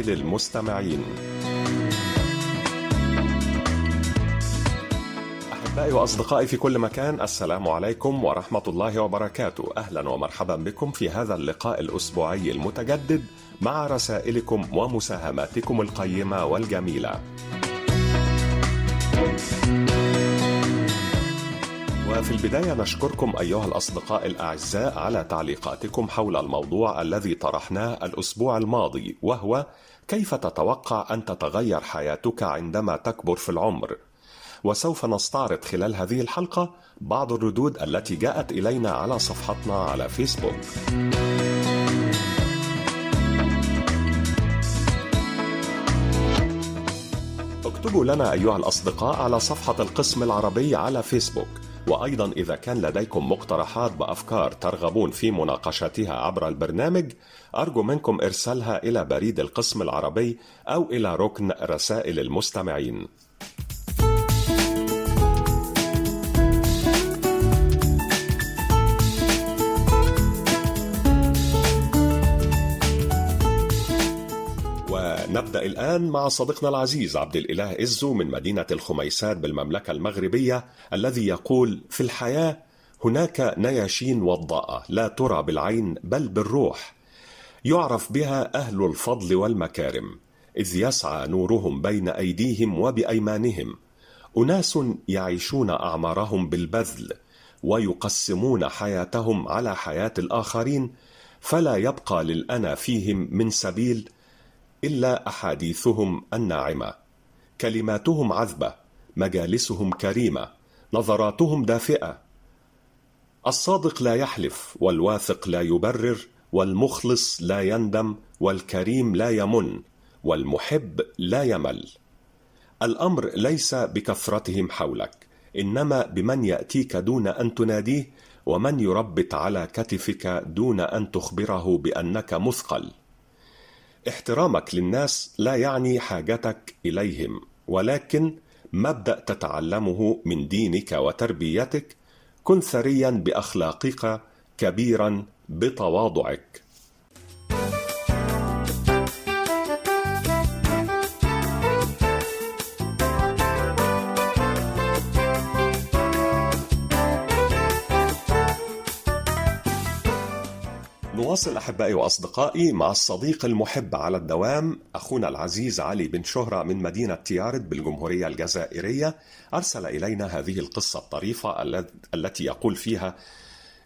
رسائل المستمعين أحبائي وأصدقائي في كل مكان السلام عليكم ورحمة الله وبركاته. أهلا ومرحبا بكم في هذا اللقاء الأسبوعي المتجدد مع رسائلكم ومساهماتكم القيمة والجميلة. وفي البداية نشكركم أيها الأصدقاء الأعزاء على تعليقاتكم حول الموضوع الذي طرحناه الأسبوع الماضي وهو كيف تتوقع أن تتغير حياتك عندما تكبر في العمر؟ وسوف نستعرض خلال هذه الحلقة بعض الردود التي جاءت إلينا على صفحتنا على فيسبوك. اكتبوا لنا أيها الأصدقاء على صفحة القسم العربي على فيسبوك وأيضا إذا كان لديكم مقترحات بأفكار ترغبون في مناقشتها عبر البرنامج أرجو منكم إرسالها إلى بريد القسم العربي أو إلى ركن رسائل المستمعين. ونبدأ الآن مع صديقنا العزيز عبد الإله إزو من مدينة الخميسات بالمملكة المغربية الذي يقول في الحياة هناك نياشين وضاءة لا ترى بالعين بل بالروح. يعرف بها أهل الفضل والمكارم إذ يسعى نورهم بين أيديهم وبأيمانهم. أناس يعيشون أعمارهم بالبذل ويقسمون حياتهم على حياة الآخرين فلا يبقى للأنا فيهم من سبيل إلا أحاديثهم الناعمة. كلماتهم عذبة مجالسهم كريمة نظراتهم دافئة. الصادق لا يحلف والواثق لا يبرر والمخلص لا يندم والكريم لا يمن والمحب لا يمل. الأمر ليس بكثرتهم حولك إنما بمن يأتيك دون أن تناديه ومن يربت على كتفك دون أن تخبره بأنك مثقل. احترامك للناس لا يعني حاجتك إليهم ولكن مبدا تتعلمه من دينك وتربيتك كن ثريا بأخلاقك كبيرا بتواضعك. نواصل أحبائي وأصدقائي مع الصديق المحب على الدوام أخونا العزيز علي بن شهرة من مدينة تيارد بالجمهورية الجزائرية. أرسل إلينا هذه القصة الطريفة التي يقول فيها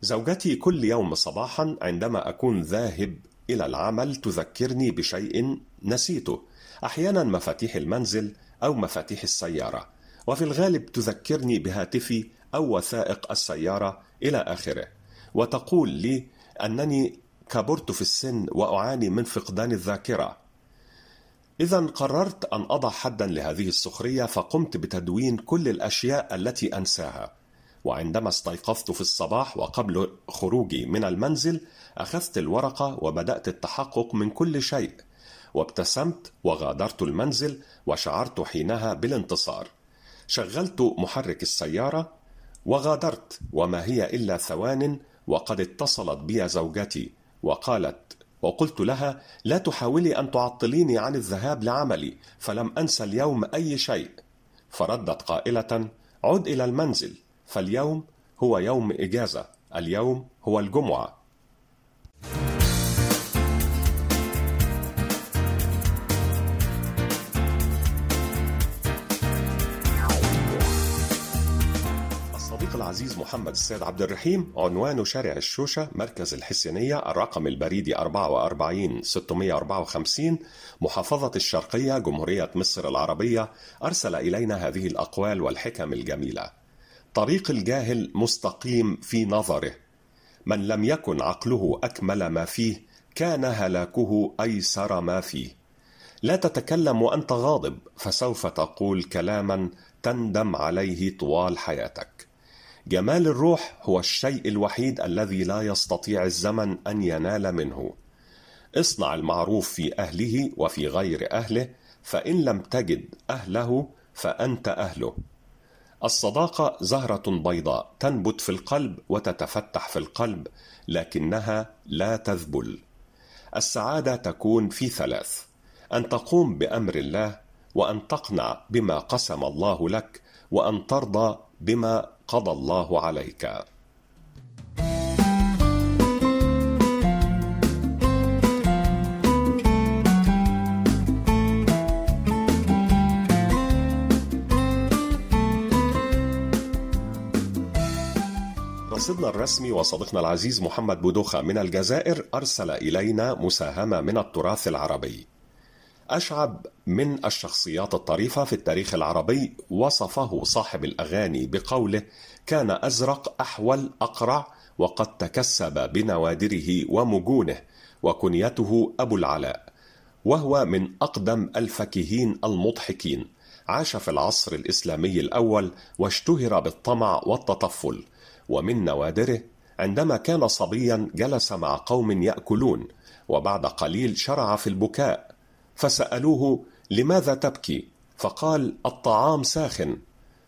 زوجتي كل يوم صباحا عندما أكون ذاهب إلى العمل تذكرني بشيء نسيته أحيانا مفاتيح المنزل أو مفاتيح السيارة وفي الغالب تذكرني بهاتفي أو وثائق السيارة إلى آخره وتقول لي أنني كبرت في السن وأعاني من فقدان الذاكرة. إذا قررت أن أضع حدا لهذه السخرية فقمت بتدوين كل الأشياء التي أنساها. وعندما استيقظت في الصباح وقبل خروجي من المنزل أخذت الورقة وبدأت التحقق من كل شيء. وابتسمت وغادرت المنزل وشعرت حينها بالانتصار. شغلت محرك السيارة وغادرت وما هي إلا ثوان وقد اتصلت بي زوجتي. وقالت وقلت لها لا تحاولي أن تعطليني عن الذهاب لعملي فلم انسى اليوم أي شيء. فردت قائلة عد إلى المنزل فاليوم هو يوم إجازة اليوم هو الجمعة. محمد السيد عبد الرحيم عنوان شارع الشوشة مركز الحسينية الرقم البريدي 44 654 محافظة الشرقية جمهورية مصر العربية أرسل إلينا هذه الأقوال والحكم الجميلة. طريق الجاهل مستقيم في نظره. من لم يكن عقله أكمل ما فيه كان هلاكه أيسر ما فيه. لا تتكلم وأنت غاضب فسوف تقول كلاما تندم عليه طوال حياتك. جمال الروح هو الشيء الوحيد الذي لا يستطيع الزمن أن ينال منه. اصنع المعروف في أهله وفي غير أهله فإن لم تجد أهله فأنت أهله. الصداقة زهرة بيضاء تنبت في القلب وتتفتح في القلب لكنها لا تذبل. السعادة تكون في ثلاث أن تقوم بأمر الله وأن تقنع بما قسم الله لك وأن ترضى بما قضى الله عليك. رصدنا الرسمي وصديقنا العزيز محمد بودوخة من الجزائر أرسل إلينا مساهمة من التراث العربي. أشعب من الشخصيات الطريفة في التاريخ العربي وصفه صاحب الأغاني بقوله كان أزرق أحول أقرع وقد تكسب بنوادره ومجونه وكنيته أبو العلاء وهو من أقدم الفكهين المضحكين. عاش في العصر الإسلامي الأول واشتهر بالطمع والتطفل. ومن نوادره عندما كان صبيا جلس مع قوم يأكلون وبعد قليل شرع في البكاء. فسألوه لماذا تبكي؟ فقال الطعام ساخن.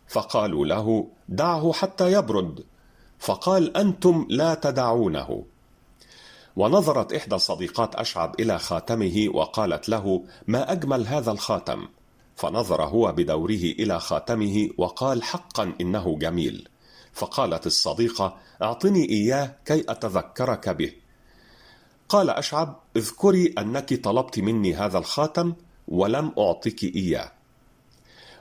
فقالوا له دعه حتى يبرد. فقال أنتم لا تدعونه. ونظرت إحدى صديقات أشعب إلى خاتمه وقالت له ما أجمل هذا الخاتم؟ فنظر هو بدوره إلى خاتمه وقال حقا إنه جميل. فقالت الصديقة أعطني إياه كي أتذكرك به. قال أشعب اذكري أنك طلبت مني هذا الخاتم ولم أعطك إياه.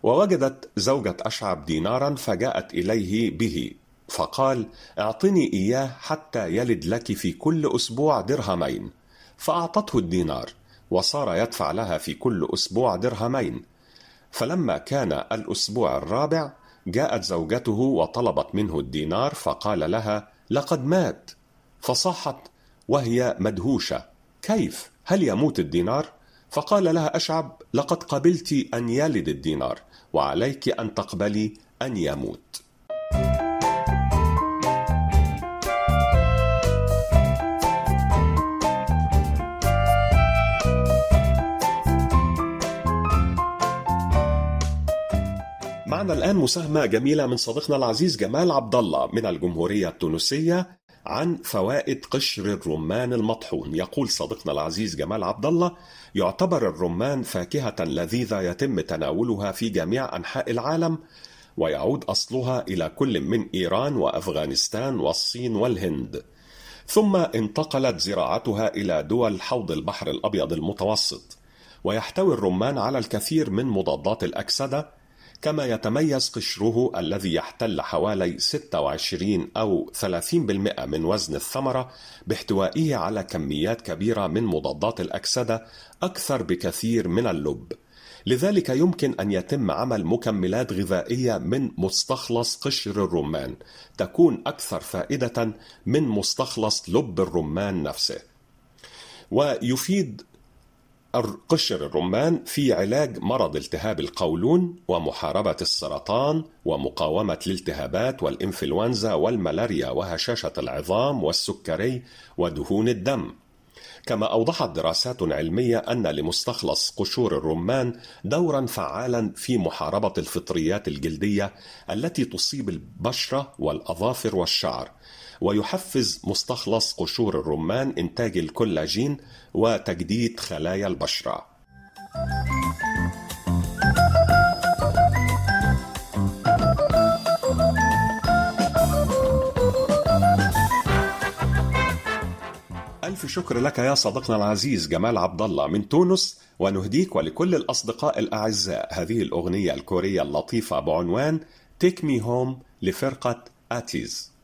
ووجدت زوجة أشعب دينارا فجاءت إليه به فقال أعطني إياه حتى يلد لك في كل أسبوع درهمين. فأعطته الدينار وصار يدفع لها في كل أسبوع درهمين. فلما كان الأسبوع الرابع جاءت زوجته وطلبت منه الدينار فقال لها لقد مات. فصاحت وهي مدهوشة. كيف؟ هل يموت الدينار؟ فقال لها أشعب لقد قبلت أن يلد الدينار وعليك أن تقبلي أن يموت. معنا الآن مساهمة جميلة من صديقنا العزيز جمال عبد الله من الجمهورية التونسية. عن فوائد قشر الرمان المطحون. يقول صديقنا العزيز جمال عبد الله يعتبر الرمان فاكهة لذيذة يتم تناولها في جميع أنحاء العالم ويعود أصلها إلى كل من إيران وأفغانستان والصين والهند. ثم انتقلت زراعتها إلى دول حوض البحر الأبيض المتوسط. ويحتوي الرمان على الكثير من مضادات الأكسدة كما يتميز قشره الذي يحتل حوالي 26 أو 30% من وزن الثمرة باحتوائه على كميات كبيرة من مضادات الأكسدة أكثر بكثير من اللب. لذلك يمكن أن يتم عمل مكملات غذائية من مستخلص قشر الرمان تكون أكثر فائدة من مستخلص لب الرمان نفسه. ويفيد قشر الرمان في علاج مرض التهاب القولون ومحاربة السرطان ومقاومة الالتهابات والإنفلونزا والملاريا وهشاشة العظام والسكري ودهون الدم. كما أوضحت دراسات علمية أن لمستخلص قشور الرمان دورا فعالا في محاربة الفطريات الجلدية التي تصيب البشرة والأظافر والشعر ويحفز مستخلص قشور الرمان إنتاج الكولاجين وتجديد خلايا البشرة. ألف شكر لك يا صديقنا العزيز جمال عبد الله من تونس ونهديك ولكل الأصدقاء الأعزاء هذه الأغنية الكورية اللطيفة بعنوان Take Me Home لفرقة آتيز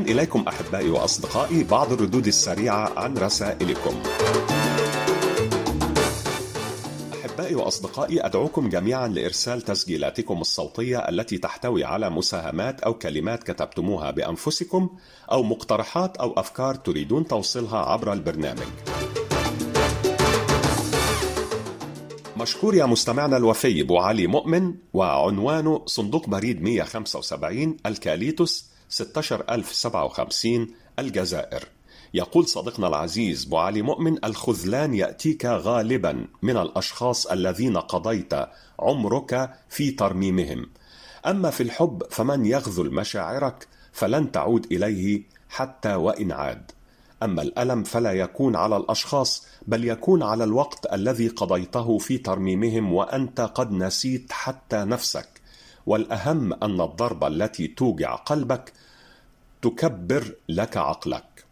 الآن إليكم أحبائي وأصدقائي بعض الردود السريعة عن رسائلكم. أحبائي وأصدقائي أدعوكم جميعا لإرسال تسجيلاتكم الصوتية التي تحتوي على مساهمات أو كلمات كتبتموها بأنفسكم أو مقترحات أو أفكار تريدون توصيلها عبر البرنامج. مشكور يا مستمعنا الوفي بو علي مؤمن وعنوانه صندوق بريد 175 الكاليتوس 16057 الجزائر. يقول صديقنا العزيز أبو علي مؤمن الخذلان يأتيك غالبا من الأشخاص الذين قضيت عمرك في ترميمهم. أما في الحب فمن يغذل مشاعرك فلن تعود إليه حتى وإن عاد. أما الألم فلا يكون على الأشخاص بل يكون على الوقت الذي قضيته في ترميمهم وأنت قد نسيت حتى نفسك. والأهم أن الضربة التي توجع قلبك تكبر لك عقلك.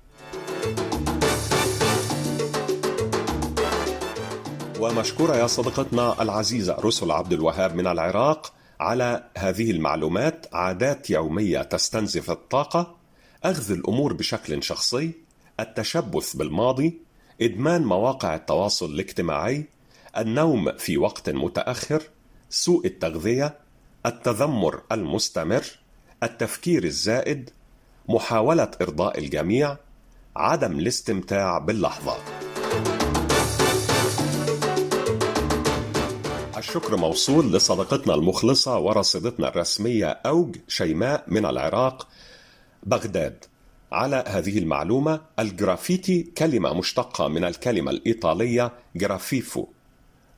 ومشكورة يا صديقتنا العزيزة رسل عبد الوهاب من العراق على هذه المعلومات. عادات يومية تستنزف الطاقة أخذ الأمور بشكل شخصي التشبث بالماضي إدمان مواقع التواصل الاجتماعي النوم في وقت متأخر سوء التغذية التذمر المستمر التفكير الزائد محاولة إرضاء الجميع عدم الاستمتاع باللحظة. الشكر موصول لصديقتنا المخلصة ورصيدتنا الرسمية أوج شيماء من العراق بغداد. على هذه المعلومة الجرافيتي كلمة مشتقة من الكلمة الإيطالية جرافيتو.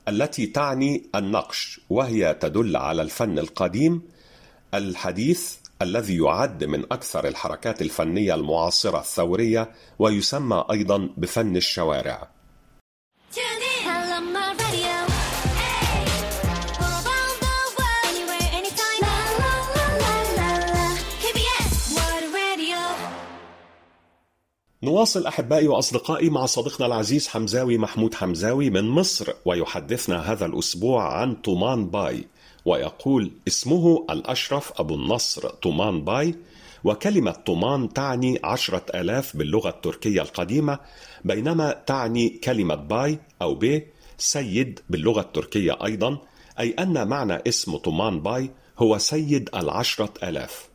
التي تعني النقش وهي تدل على الفن القديم الحديث الذي يعد من أكثر الحركات الفنية المعاصرة الثورية ويسمى أيضا بفن الشوارع. نواصل أحبائي وأصدقائي مع صديقنا العزيز حمزاوي محمود حمزاوي من مصر ويحدثنا هذا الأسبوع عن طومان باي ويقول اسمه الأشرف أبو النصر طومان باي وكلمة طومان تعني عشرة آلاف باللغة التركية القديمة بينما تعني كلمة باي أو بي سيد باللغة التركية أيضا أي أن معنى اسم طومان باي هو سيد العشرة آلاف.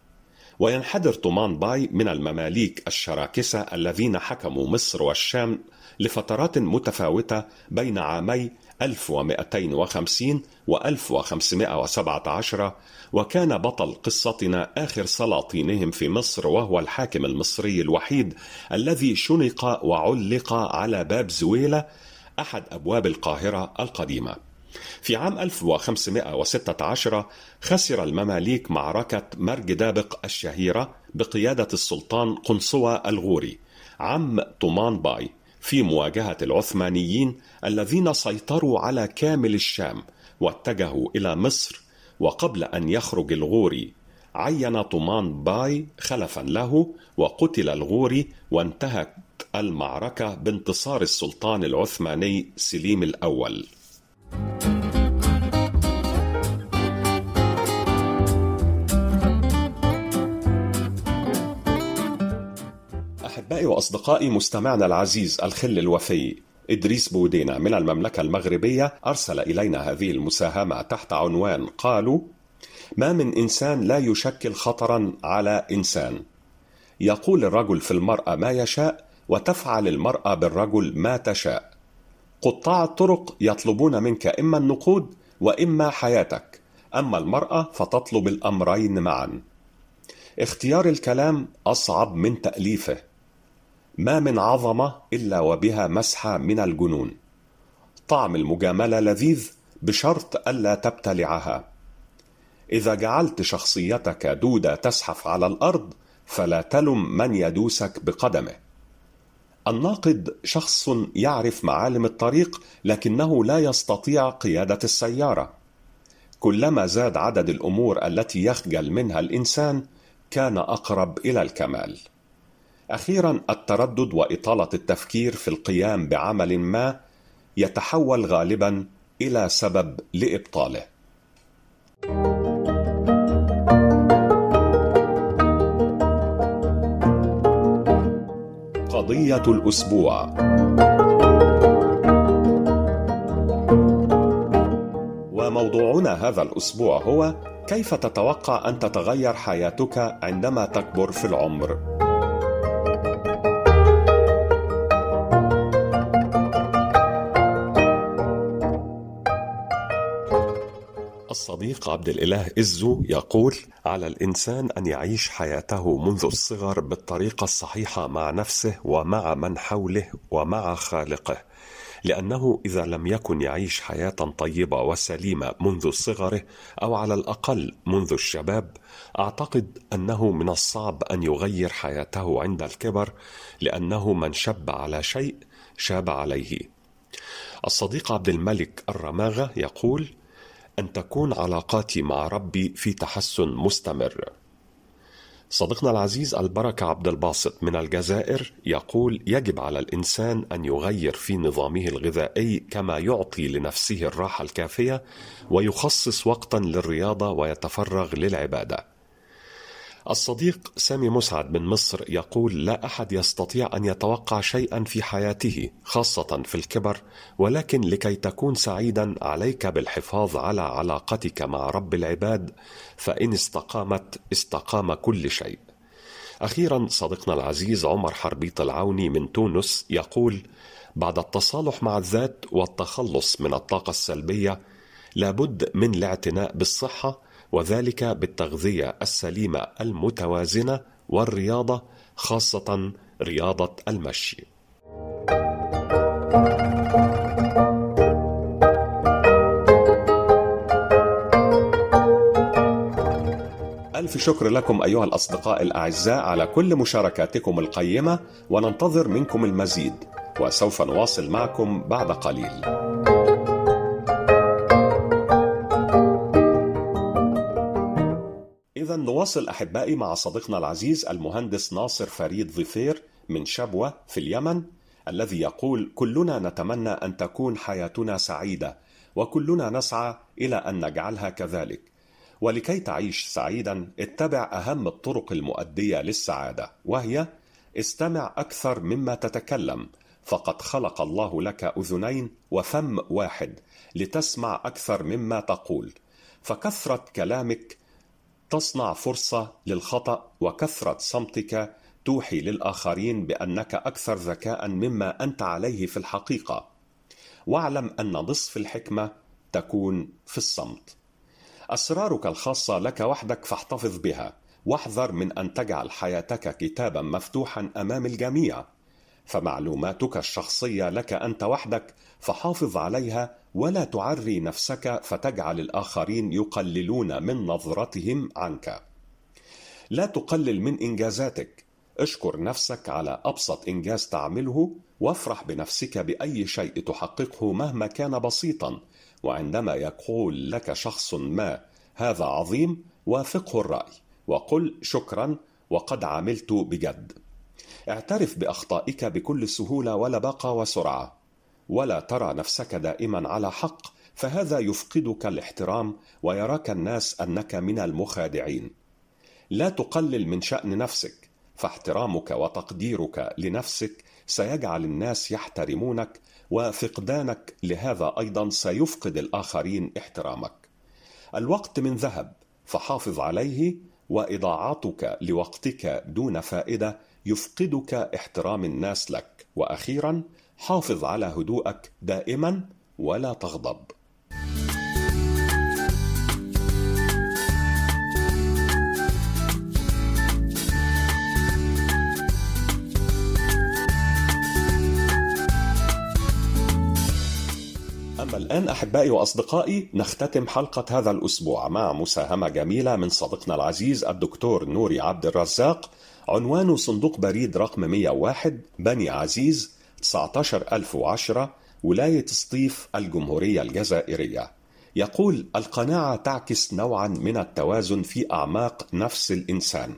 وينحدر طومان باي من المماليك الشراكسة الذين حكموا مصر والشام لفترات متفاوتة بين عامي 1250 و 1517 وكان بطل قصتنا آخر سلاطينهم في مصر وهو الحاكم المصري الوحيد الذي شنق وعلق على باب زويلة أحد أبواب القاهرة القديمة. في عام 1516 خسر المماليك معركة مرج دابق الشهيرة بقيادة السلطان قنصوة الغوري عم طومان باي في مواجهة العثمانيين الذين سيطروا على كامل الشام واتجهوا إلى مصر وقبل أن يخرج الغوري. عين طومان باي خلفا له وقتل الغوري وانتهت المعركة بانتصار السلطان العثماني سليم الأول. أحبائي وأصدقائي مستمعنا العزيز الخل الوفي. إدريس بودينا من المملكة المغربية أرسل إلينا هذه المساهمة تحت عنوان قالوا ما من إنسان لا يشكل خطرا على إنسان. يقول الرجل في المرأة ما يشاء وتفعل المرأة بالرجل ما تشاء. قطاع الطرق يطلبون منك إما النقود وإما حياتك. أما المرأة فتطلب الأمرين معا. اختيار الكلام أصعب من تأليفه. ما من عظمة إلا وبها مسحة من الجنون. طعم المجاملة لذيذ بشرط ألا تبتلعها. إذا جعلت شخصيتك دودة تزحف على الأرض فلا تلم من يدوسك بقدمه. الناقد شخص يعرف معالم الطريق لكنه لا يستطيع قيادة السيارة. كلما زاد عدد الأمور التي يخجل منها الإنسان كان أقرب إلى الكمال. أخيرا التردد وإطالة التفكير في القيام بعمل ما يتحول غالبا إلى سبب لإبطاله. قضية الأسبوع وموضوعنا هذا الأسبوع هو كيف تتوقع أن تتغير حياتك عندما تكبر في العمر؟ الصديق عبد الإله إزو يقول على الإنسان أن يعيش حياته منذ الصغر بالطريقة الصحيحة مع نفسه ومع من حوله ومع خالقه لأنه إذا لم يكن يعيش حياة طيبة وسليمة منذ صغره أو على الأقل منذ الشباب أعتقد أنه من الصعب أن يغير حياته عند الكبر لأنه من شب على شيء شاب عليه. الصديق عبد الملك الرماغة يقول أن تكون علاقاتي مع ربي في تحسن مستمر. صديقنا العزيز البركة عبد الباسط من الجزائر يقول يجب على الإنسان أن يغير في نظامه الغذائي كما يعطي لنفسه الراحة الكافية ويخصص وقتا للرياضة ويتفرغ للعبادة. الصديق سامي مسعد من مصر يقول لا أحد يستطيع أن يتوقع شيئا في حياته خاصة في الكبر ولكن لكي تكون سعيدا عليك بالحفاظ على علاقتك مع رب العباد فإن استقامت استقام كل شيء. أخيرا صديقنا العزيز عمر حربيط العوني من تونس يقول بعد التصالح مع الذات والتخلص من الطاقة السلبية لابد من الاعتناء بالصحة وذلك بالتغذية السليمة المتوازنة والرياضة خاصة رياضة المشي ألف شكر لكم أيها الأصدقاء الأعزاء على كل مشاركاتكم القيمة وننتظر منكم المزيد وسوف نواصل معكم بعد قليل. نواصل أحبائي مع صديقنا العزيز المهندس ناصر فريد ظفير من شبوة في اليمن الذي يقول كلنا نتمنى أن تكون حياتنا سعيدة وكلنا نسعى إلى أن نجعلها كذلك. ولكي تعيش سعيدا اتبع أهم الطرق المؤدية للسعادة وهي استمع أكثر مما تتكلم فقد خلق الله لك أذنين وفم واحد لتسمع أكثر مما تقول. فكثرة كلامك تصنع فرصة للخطأ وكثرة صمتك توحي للآخرين بأنك أكثر ذكاء مما أنت عليه في الحقيقة. واعلم أن نصف الحكمة تكون في الصمت. أسرارك الخاصة لك وحدك فاحتفظ بها. واحذر من أن تجعل حياتك كتابا مفتوحا أمام الجميع. فمعلوماتك الشخصية لك أنت وحدك فحافظ عليها ولا تعري نفسك فتجعل الآخرين يقللون من نظرتهم عنك. لا تقلل من إنجازاتك. اشكر نفسك على أبسط إنجاز تعمله وافرح بنفسك بأي شيء تحققه مهما كان بسيطا. وعندما يقول لك شخص ما هذا عظيم وافقه الرأي وقل شكرا وقد عملت بجد. اعترف بأخطائك بكل سهولة ولباقة وسرعة. ولا ترى نفسك دائما على حق فهذا يفقدك الاحترام ويراك الناس أنك من المخادعين. لا تقلل من شأن نفسك فاحترامك وتقديرك لنفسك سيجعل الناس يحترمونك وفقدانك لهذا أيضا سيفقد الآخرين احترامك. الوقت من ذهب فحافظ عليه وإضاعتك لوقتك دون فائدة يفقدك احترام الناس لك. وأخيرا حافظ على هدوءك دائما ولا تغضب. أما الآن أحبائي وأصدقائي نختتم حلقة هذا الأسبوع مع مساهمة جميلة من صديقنا العزيز الدكتور نوري عبد الرزاق. عنوان صندوق بريد رقم 101 بني عزيز 19010 ولاية سطيف الجمهورية الجزائرية. يقول القناعة تعكس نوعا من التوازن في أعماق نفس الإنسان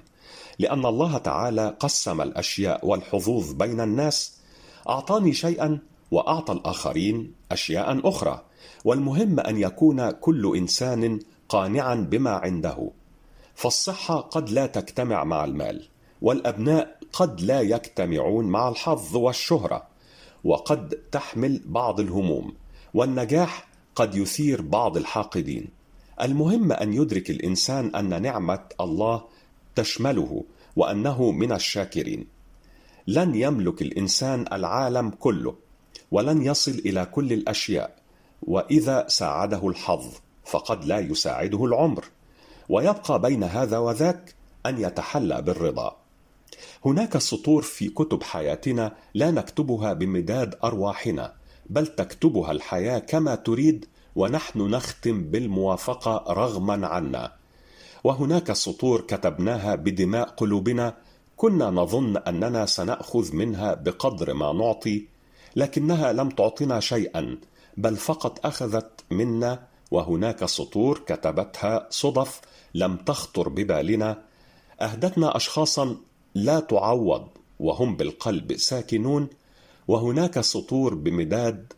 لأن الله تعالى قسم الأشياء والحظوظ بين الناس أعطاني شيئا وأعطى الآخرين اشياء أخرى والمهم أن يكون كل إنسان قانعا بما عنده. فالصحة قد لا تجتمع مع المال. والأبناء قد لا يجتمعون مع الحظ والشهرة وقد تحمل بعض الهموم والنجاح قد يثير بعض الحاقدين. المهم أن يدرك الإنسان أن نعمة الله تشمله وأنه من الشاكرين. لن يملك الإنسان العالم كله ولن يصل إلى كل الأشياء وإذا ساعده الحظ فقد لا يساعده العمر. ويبقى بين هذا وذاك أن يتحلى بالرضا. هناك سطور في كتب حياتنا لا نكتبها بمداد أرواحنا بل تكتبها الحياة كما تريد ونحن نختم بالموافقة رغما عنا. وهناك سطور كتبناها بدماء قلوبنا كنا نظن أننا سنأخذ منها بقدر ما نعطي لكنها لم تعطنا شيئا بل فقط أخذت منا. وهناك سطور كتبتها صدف لم تخطر ببالنا. أهدتنا اشخاصا لا تعوض وهم بالقلب ساكنون وهناك سطور بمداد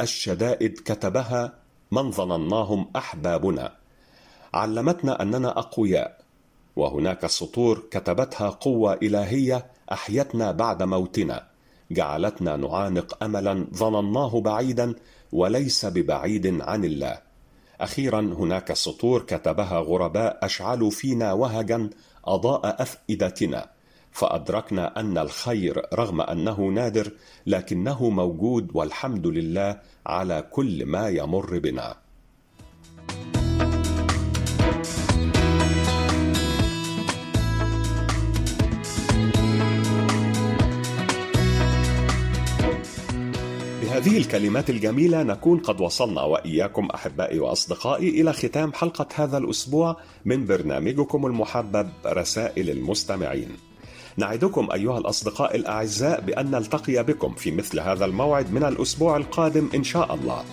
الشدائد كتبها من ظنناهم أحبابنا علمتنا أننا أقوياء وهناك سطور كتبتها قوة إلهية أحيتنا بعد موتنا. جعلتنا نعانق املا ظنناه بعيدا وليس ببعيد عن الله. أخيرا هناك سطور كتبها غرباء أشعلوا فينا وهجا أضاء أفئدتنا. فأدركنا أن الخير رغم أنه نادر لكنه موجود والحمد لله على كل ما يمر بنا بهذه الكلمات الجميلة نكون قد وصلنا وإياكم أحبائي وأصدقائي إلى ختام حلقة هذا الأسبوع من برنامجكم المحبب رسائل المستمعين. نعدكم أيها الأصدقاء الأعزاء بأن نلتقي بكم في مثل هذا الموعد من الأسبوع القادم إن شاء الله.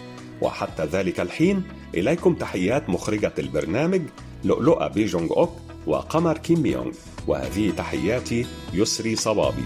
وحتى ذلك الحين إليكم تحيات مخرجة البرنامج لؤلؤة بيجونغ أوك وقمر كيم بيونغ وهذه تحياتي يسري صبابي.